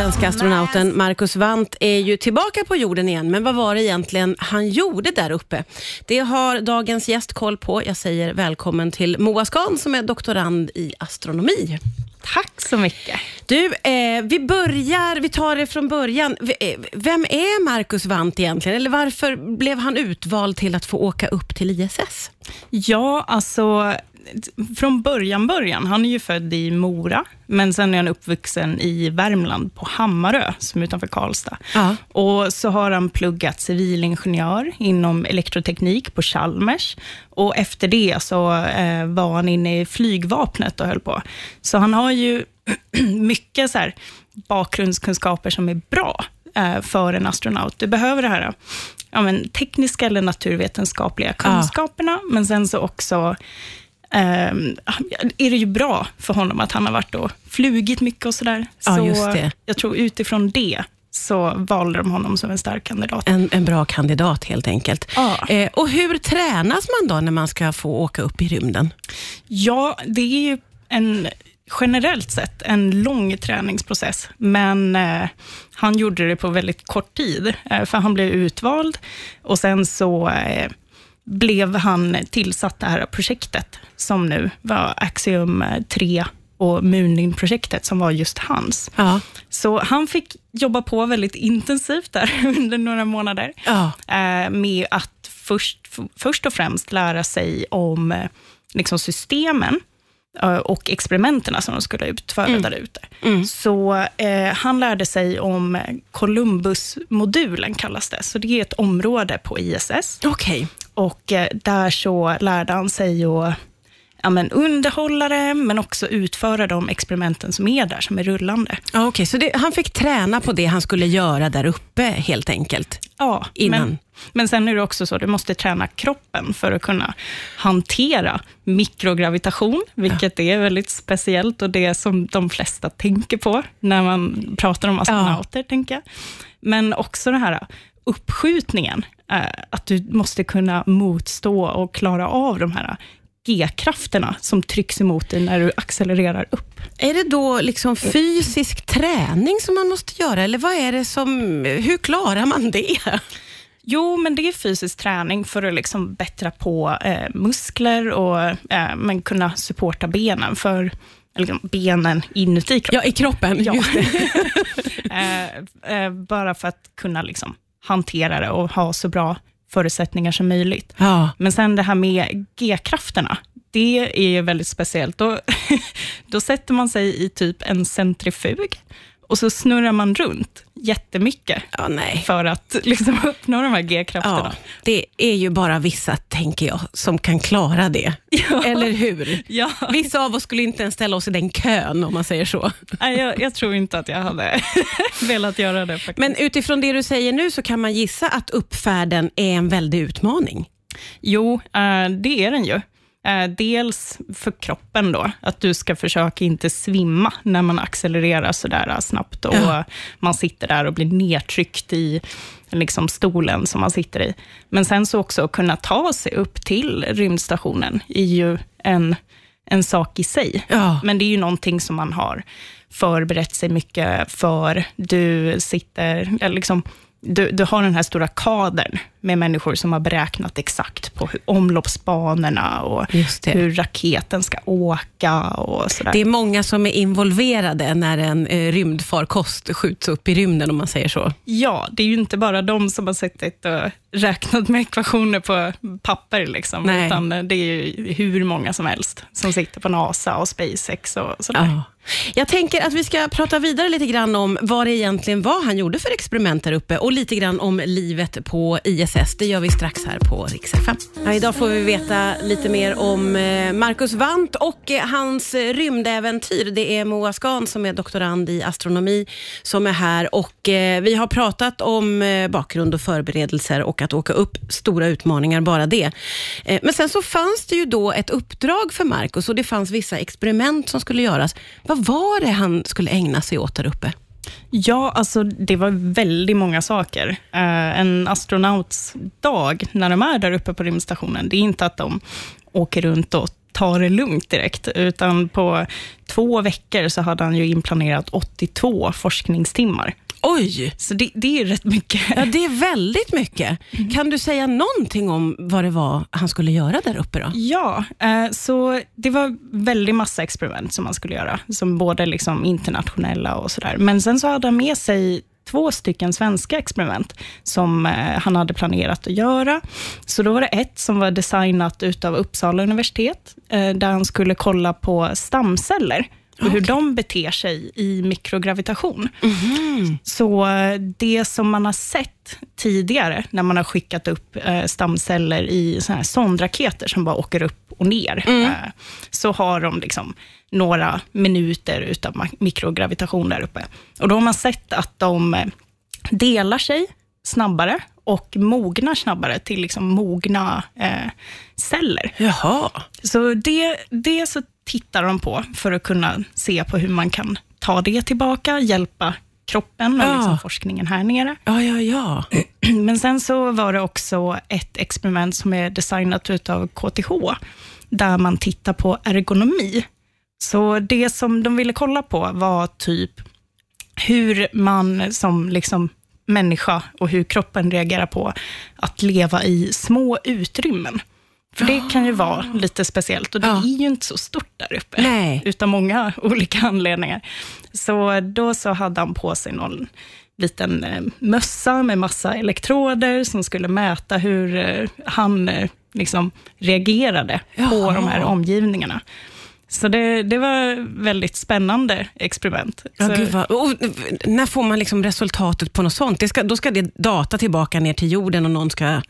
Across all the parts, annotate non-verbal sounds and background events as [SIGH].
svenska astronauten Marcus Wandt är ju tillbaka på jorden igen, men vad var det egentligen han gjorde där uppe? Det har dagens gäst koll på. Jag säger välkommen till Moa Skan som är doktorand i astronomi. Tack så mycket. Du, eh, vi börjar, vi tar det från början. Eh, Vem är Marcus Wandt egentligen? Eller varför blev han utvald till att få åka upp till ISS? Ja, alltså från början, början. Han är ju född i Mora, men sen är han uppvuxen i Värmland på Hammarö, som är utanför Karlstad. Ja. Och så har han pluggat civilingenjör inom elektroteknik på Chalmers. Och efter det så eh, var han inne i flygvapnet och höll på. Så han har ju [CLEARS THROAT] mycket så här bakgrundskunskaper som är bra eh, för en astronaut. Du behöver det här ja, men, tekniska eller naturvetenskapliga kunskaperna, men sen så också är det ju bra för honom att han har varit och flugit mycket och sådär. Ja, så just det. jag tror utifrån det så valde de honom som en stark kandidat. En, en bra kandidat helt enkelt. Ja. Eh, och hur tränas man då när man ska få åka upp i rymden? Ja, det är ju en, generellt sett en lång träningsprocess, men eh, han gjorde det på väldigt kort tid, eh, för han blev utvald och sen så eh, blev han tillsatt det här projektet, som nu var Axiom 3 och Munin-projektet, som var just hans. Ja. Så han fick jobba på väldigt intensivt där [LAUGHS] under några månader Ja. eh, med att först, först och främst lära sig om eh, liksom systemen eh, och experimenten som de skulle utföra där ute. Så eh, han lärde sig om Columbus-modulen, kallas det. Så det är ett område på ISS. Okej. Och eh, där så lärde han sig att ja, men underhålla det, men också utföra de experimenten som är där, som är rullande. Ja, okej. Så det, han fick träna på det han skulle göra där uppe helt enkelt? Ja, Innan. Men, men sen är det också så, du måste träna kroppen för att kunna hantera mikrogravitation, vilket är väldigt speciellt och det som de flesta tänker på när man pratar om astronauter, tänker jag. Men också den här uppskjutningen, att du måste kunna motstå och klara av de här G-krafterna som trycks emot dig när du accelererar upp. Är det då liksom fysisk träning som man måste göra, eller vad är det som, hur klarar man det? Jo, men det är fysisk träning för att liksom bättra på eh, muskler och eh, men kunna supporta benen, för liksom benen inuti kroppen. Ja, i kroppen. Ja. [LAUGHS] [LAUGHS] Eh, eh, bara för att kunna liksom hantera det och ha så bra förutsättningar som möjligt. Ja. Men sen det här med G-krafterna, det är ju väldigt speciellt. Då, [LAUGHS] då sätter man sig i typ en centrifug och så snurrar man runt jättemycket ja, nej. för att [LAUGHS] liksom uppnå de här Ja, G-krafterna. det är ju bara vissa, tänker jag, som kan klara det. [LAUGHS] Ja. Eller hur? Ja. Vissa av oss skulle inte ens ställa oss i den kön, om man säger så. Nej, jag, jag tror inte att jag hade [LAUGHS] velat göra det faktiskt. Men utifrån det du säger nu så kan man gissa att uppfärden är en väldig utmaning. Jo, eh, det är den ju. Eh, Dels för kroppen då, att du ska försöka inte svimma när man accelererar sådär eh, snabbt och Ja. man sitter där och blir nedtryckt i liksom stolen som man sitter i. Men sen så också att kunna ta sig upp till rymdstationen är ju en, en sak i sig. Ja. Men det är ju någonting som man har förberett sig mycket för. Du sitter, eller liksom, du, du har den här stora kadern med människor som har beräknat exakt på hur, omloppsbanorna och hur raketen ska åka och sådär. Det är många som är involverade när en eh, rymdfarkost skjuts upp i rymden, om man säger så. Ja, det är ju inte bara de som har suttit och räknat med ekvationer på papper, liksom, Nej. utan det är ju hur många som helst som sitter på NASA och SpaceX och sådär. Ja. Jag tänker att vi ska prata vidare lite grann om vad det egentligen var han gjorde för experiment där uppe och lite grann om livet på ISS. Det gör vi strax här på Rix FM. Ja, idag får vi veta lite mer om eh, Marcus Wandt och eh, hans eh, rymdäventyr. Det är Moa Skan som är doktorand i astronomi som är här och vi har pratat om bakgrund och förberedelser och att åka upp, stora utmaningar, bara det. Men sen så fanns det ju då ett uppdrag för Marcus och det fanns vissa experiment som skulle göras. Vad var det han skulle ägna sig åt där uppe? Ja, alltså det var väldigt många saker. Eh, en astronauts dag, när de är där uppe på rymdstationen, det är inte att de åker runt och tar det lugnt direkt, utan på två veckor så hade han ju inplanerat 82 forskningstimmar. Oj! Så det, det är rätt mycket. Ja, det är väldigt mycket. Mm. Kan du säga någonting om vad det var han skulle göra där uppe? då? Ja, eh, så det var väldigt massa experiment som man skulle göra, som både liksom internationella och sådär. Men sen så hade han med sig två stycken svenska experiment som eh, han hade planerat att göra. Så då var det ett som var designat utav Uppsala universitet, eh, där han skulle kolla på stamceller och hur de beter sig i mikrogravitation. Så eh, det som man har sett tidigare, när man har skickat upp eh, stamceller i såna här sondraketer som bara åker upp och ner, eh, så har de liksom några minuter utav mikrogravitation där uppe. Och då har man sett att de delar sig snabbare och mognar snabbare till liksom mogna eh, celler. Jaha. Så det, det så tittar de på för att kunna se på hur man kan ta det tillbaka, hjälpa kroppen och Ja. liksom forskningen här nere. Ja, ja, ja. [CLEARS THROAT] Men sen så var det också ett experiment som är designat utav KTH, där man tittar på ergonomi. Så det som de ville kolla på var typ hur man som liksom människa och hur kroppen reagerar på att leva i små utrymmen. För det kan ju vara lite speciellt och det Ja. är ju inte så stort där uppe, Nej. utav många [LAUGHS] olika anledningar. Så då så hade han på sig någon liten eh, mössa med massa elektroder som skulle mäta hur eh, han eh, liksom reagerade på Jaha. de här omgivningarna. Så det, det var väldigt spännande experiment. Ja, när får man liksom resultatet på något sånt? Ska, då ska det data tillbaka ner till jorden och någon ska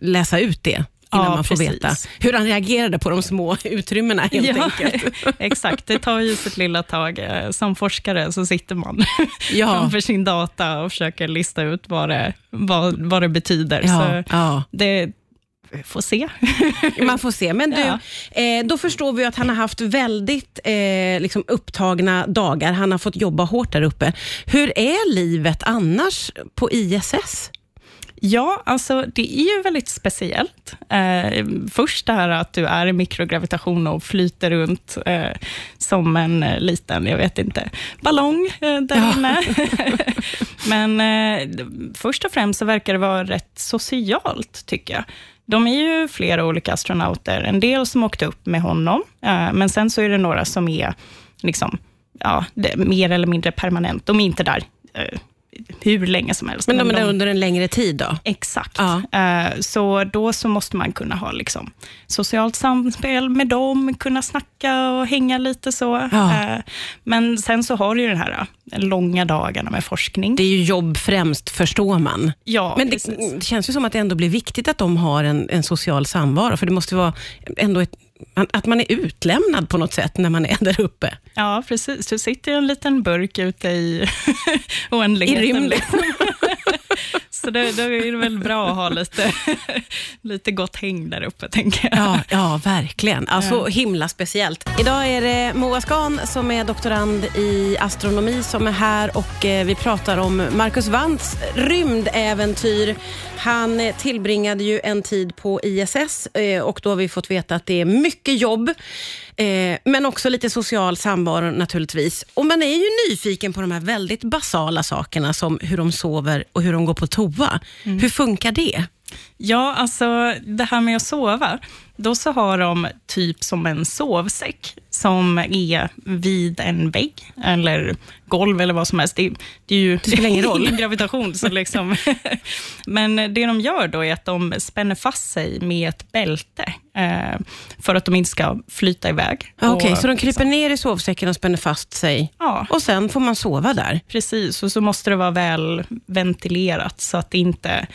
läsa ut det innan Ja, man får precis. veta hur han reagerade på de små [LAUGHS] utrymmena helt ja, enkelt. [LAUGHS] exakt. Det tar ju sitt lilla tag. Eh, Som forskare så sitter man [LAUGHS] Ja. framför sin data och försöker lista ut vad det, vad, vad det betyder. Ja, Så ja. det får se. Man får se. Men du, Ja. eh, då förstår vi att han har haft väldigt eh, liksom upptagna dagar. Han har fått jobba hårt där uppe. Hur är livet annars på ISS? Ja, alltså det är ju väldigt speciellt. Eh, först det här att du är i mikrogravitation och flyter runt eh, som en eh, liten, jag vet inte, ballong eh, där Ja. inne. [LAUGHS] Men eh, först och främst så verkar det vara rätt socialt, tycker jag. De är ju flera olika astronauter, en del som åkte upp med honom, eh, men sen så är det några som är liksom, ja, mer eller mindre permanent. De är inte där hur länge som helst. Men de är de- under en längre tid då? Exakt. Ja. Eh, Så då så måste man kunna ha liksom socialt samspel med dem, kunna snacka och hänga lite så. Ja. Eh, Men sen så har du ju den här eh, långa dagarna med forskning. Det är ju jobb främst, förstår man. ja, Men det, det känns ju som att det ändå blir viktigt att de har en, en social samvaro, för det måste vara ändå ett, att man är utlämnad på något sätt när man är [LAUGHS] där uppe. Ja, precis. Du sitter i en liten burk ute i [LAUGHS] oändligheten. I rymden. Så då, då är det väl bra att ha lite, [LAUGHS] lite gott häng där uppe, tänker jag. Ja, ja verkligen. Alltså Ja. himla speciellt. Idag är det Moa Skan som är doktorand i astronomi som är här och eh, vi pratar om Marcus Wantz rymdäventyr. Han tillbringade ju en tid på ISS eh, och då har vi fått veta att det är mycket jobb, eh, men också lite social samvaro naturligtvis. Och man är ju nyfiken på de här väldigt basala sakerna som hur de sover och hur de går på toa. Hur funkar det? Ja, alltså det här med att sova, då så har de typ som en sovsäck som är vid en vägg eller golv eller vad som helst. Det, det är ju det spelar ingen roll. [LAUGHS] gravitation. Så liksom. [LAUGHS] Men det de gör då är att de spänner fast sig med ett bälte eh, för att de inte ska flyta iväg. Ja, Okej, Och så de kryper liksom- ner i sovsäcken och spänner fast sig Ja, och sen får man sova där? Precis, och så måste det vara väl ventilerat, så att det inte,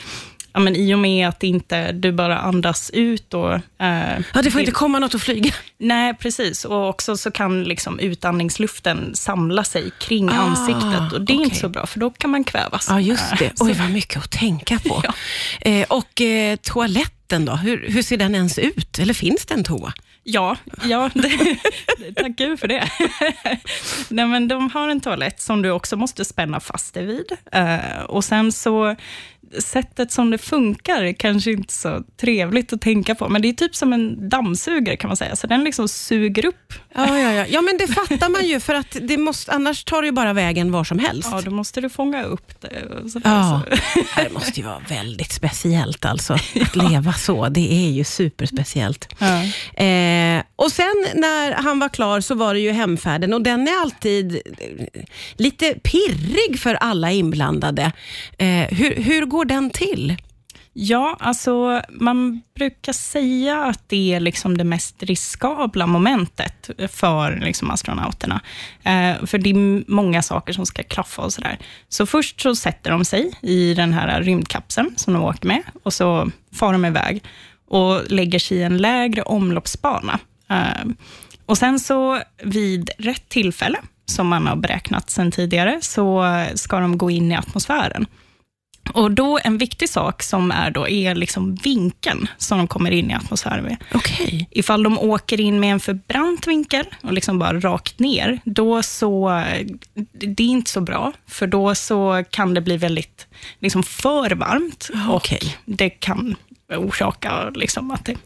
ja, men i och med att inte du bara andas ut och... Eh, Ja, det får inte komma något att flyga. Nej, precis. Och också så kan liksom utandningsluften samla sig kring Ah, ansiktet och det är okej. inte så bra, för då kan man kvävas. Ja, just det. [LAUGHS] Eh, Oj, vad mycket att tänka på. [LAUGHS] Ja. eh, och eh, toaletten då? Hur, hur ser den ens ut? Eller finns det en toa? Ja, ja det, [LAUGHS] tack gud för det. Nej, men de har en toalett som du också måste spänna fast dig vid. Uh, och sen så sättet som det funkar kanske inte så trevligt att tänka på, men det är typ som en dammsugare kan man säga, så den liksom suger upp. Ja, ja, ja. ja men det fattar man ju, för att det måste, annars tar det ju bara vägen var som helst. Ja, då måste du fånga upp det. ja. Det måste ju vara väldigt speciellt alltså, att [LAUGHS] ja. leva så. Det är ju superspeciellt. Ja. Eh, och sen när han var klar så var det ju hemfärden och den är alltid lite pirrig för alla inblandade. Eh, hur, hur går går den till? Ja, alltså man brukar säga att det är liksom det mest riskabla momentet för liksom astronauterna. Eh, för det är många saker som ska klaffa och sådär. Så först så sätter de sig i den här rymdkapseln som de åker med och så far de iväg och lägger sig i en lägre omloppsbana. Eh, och sen så vid rätt tillfälle, som man har beräknat sedan tidigare, så ska de gå in i atmosfären. Och då En viktig sak som är då är liksom vinkeln som de kommer in i atmosfären med. Okay. Ifall de åker in med en för brant vinkel och liksom bara rakt ner, då så, det är inte så bra, för då så kan det bli väldigt liksom för varmt okay. och det kan orsaka liksom att det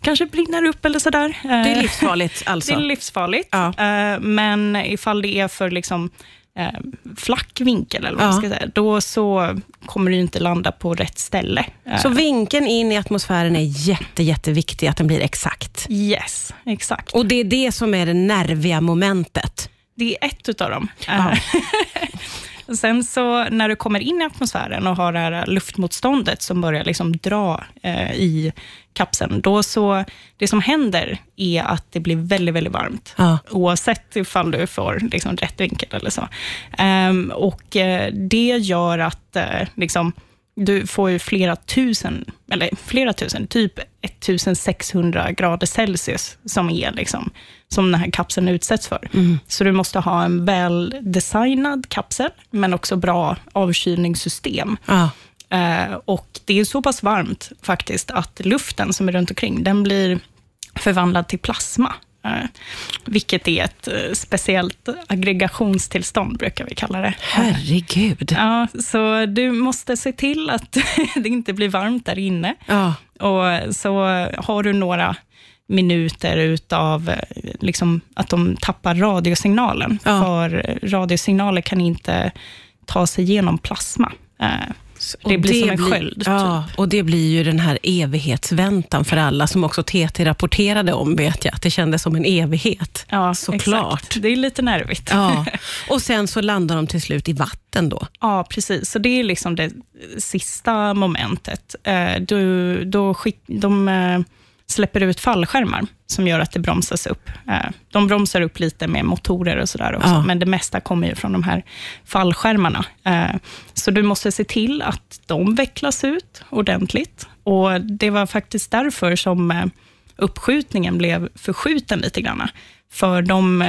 kanske brinner upp eller sådär. Det är livsfarligt alltså? [LAUGHS] Det är livsfarligt, ja. Eh, men ifall det är för liksom eh, flack vinkel, eller vad man ska säga, då så kommer du inte landa på rätt ställe. Så vinkeln in i atmosfären är jätte, jätteviktig, att den blir exakt? Yes, exakt. Och det är det som är det nerviga momentet? Det är ett utav dem. Ja. [LAUGHS] Sen så när du kommer in i atmosfären och har det här luftmotståndet som börjar liksom dra eh, i kapseln, då så, det som händer är att det blir väldigt, väldigt varmt, ja. oavsett ifall du får liksom, rätt vinkel eller så. Um, och uh, det gör att uh, liksom, du får ju flera tusen, eller flera tusen, typ 1600 grader Celsius, som är liksom, som den här kapseln utsätts för. Mm. Så du måste ha en väl designad kapsel, men också bra avkylningssystem. Ja. Uh, och det är så pass varmt faktiskt, att luften som är runt omkring, den blir förvandlad till plasma. Uh, vilket är ett uh, speciellt aggregationstillstånd, brukar vi kalla det. Herregud. Ja, så du måste se till att [LAUGHS] det inte blir varmt där inne. Ja. Och så har du några minuter utav liksom, att de tappar radiosignalen. Ja. För radiosignaler kan inte ta sig igenom plasma. Det blir det som en blir, sköld. Ja, typ. och det blir ju den här evighetsväntan för alla, som också TT rapporterade om, vet jag. Att det kändes som en evighet. Ja, Såklart. Exakt. Det är lite nervigt. Ja. [LAUGHS] Och sen så landar de till slut i vatten då? Ja, precis. Så det är liksom det sista momentet. Du, då skick, de släpper ut fallskärmar som gör att det bromsas upp. De bromsar upp lite med motorer och sådär också, Ja. men det mesta kommer ju från de här fallskärmarna. Så du måste se till att de vecklas ut ordentligt. Och Det var faktiskt därför som uppskjutningen blev förskjuten lite grann. För de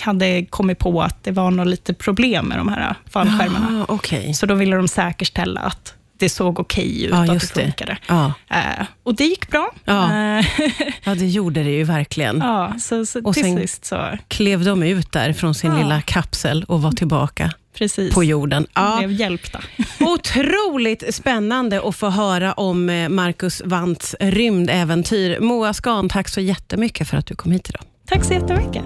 hade kommit på att det var något lite problem med de här fallskärmarna. Ah, okay. Så då ville de säkerställa att det såg okej ut, Ja, att det funkade. Ja. Eh, och det gick bra. Ja. Eh, [LAUGHS] ja, det gjorde det ju verkligen. ja, så, så Och sen- sist så, Klev de ut där från sin Ja. lilla kapsel och var tillbaka precis, på jorden. Ja, blev hjälpta. [LAUGHS] Otroligt spännande att få höra om eh, Marcus Wandts rymdäventyr. Moa Skan, tack så jättemycket för att du kom hit idag. Tack så jättemycket.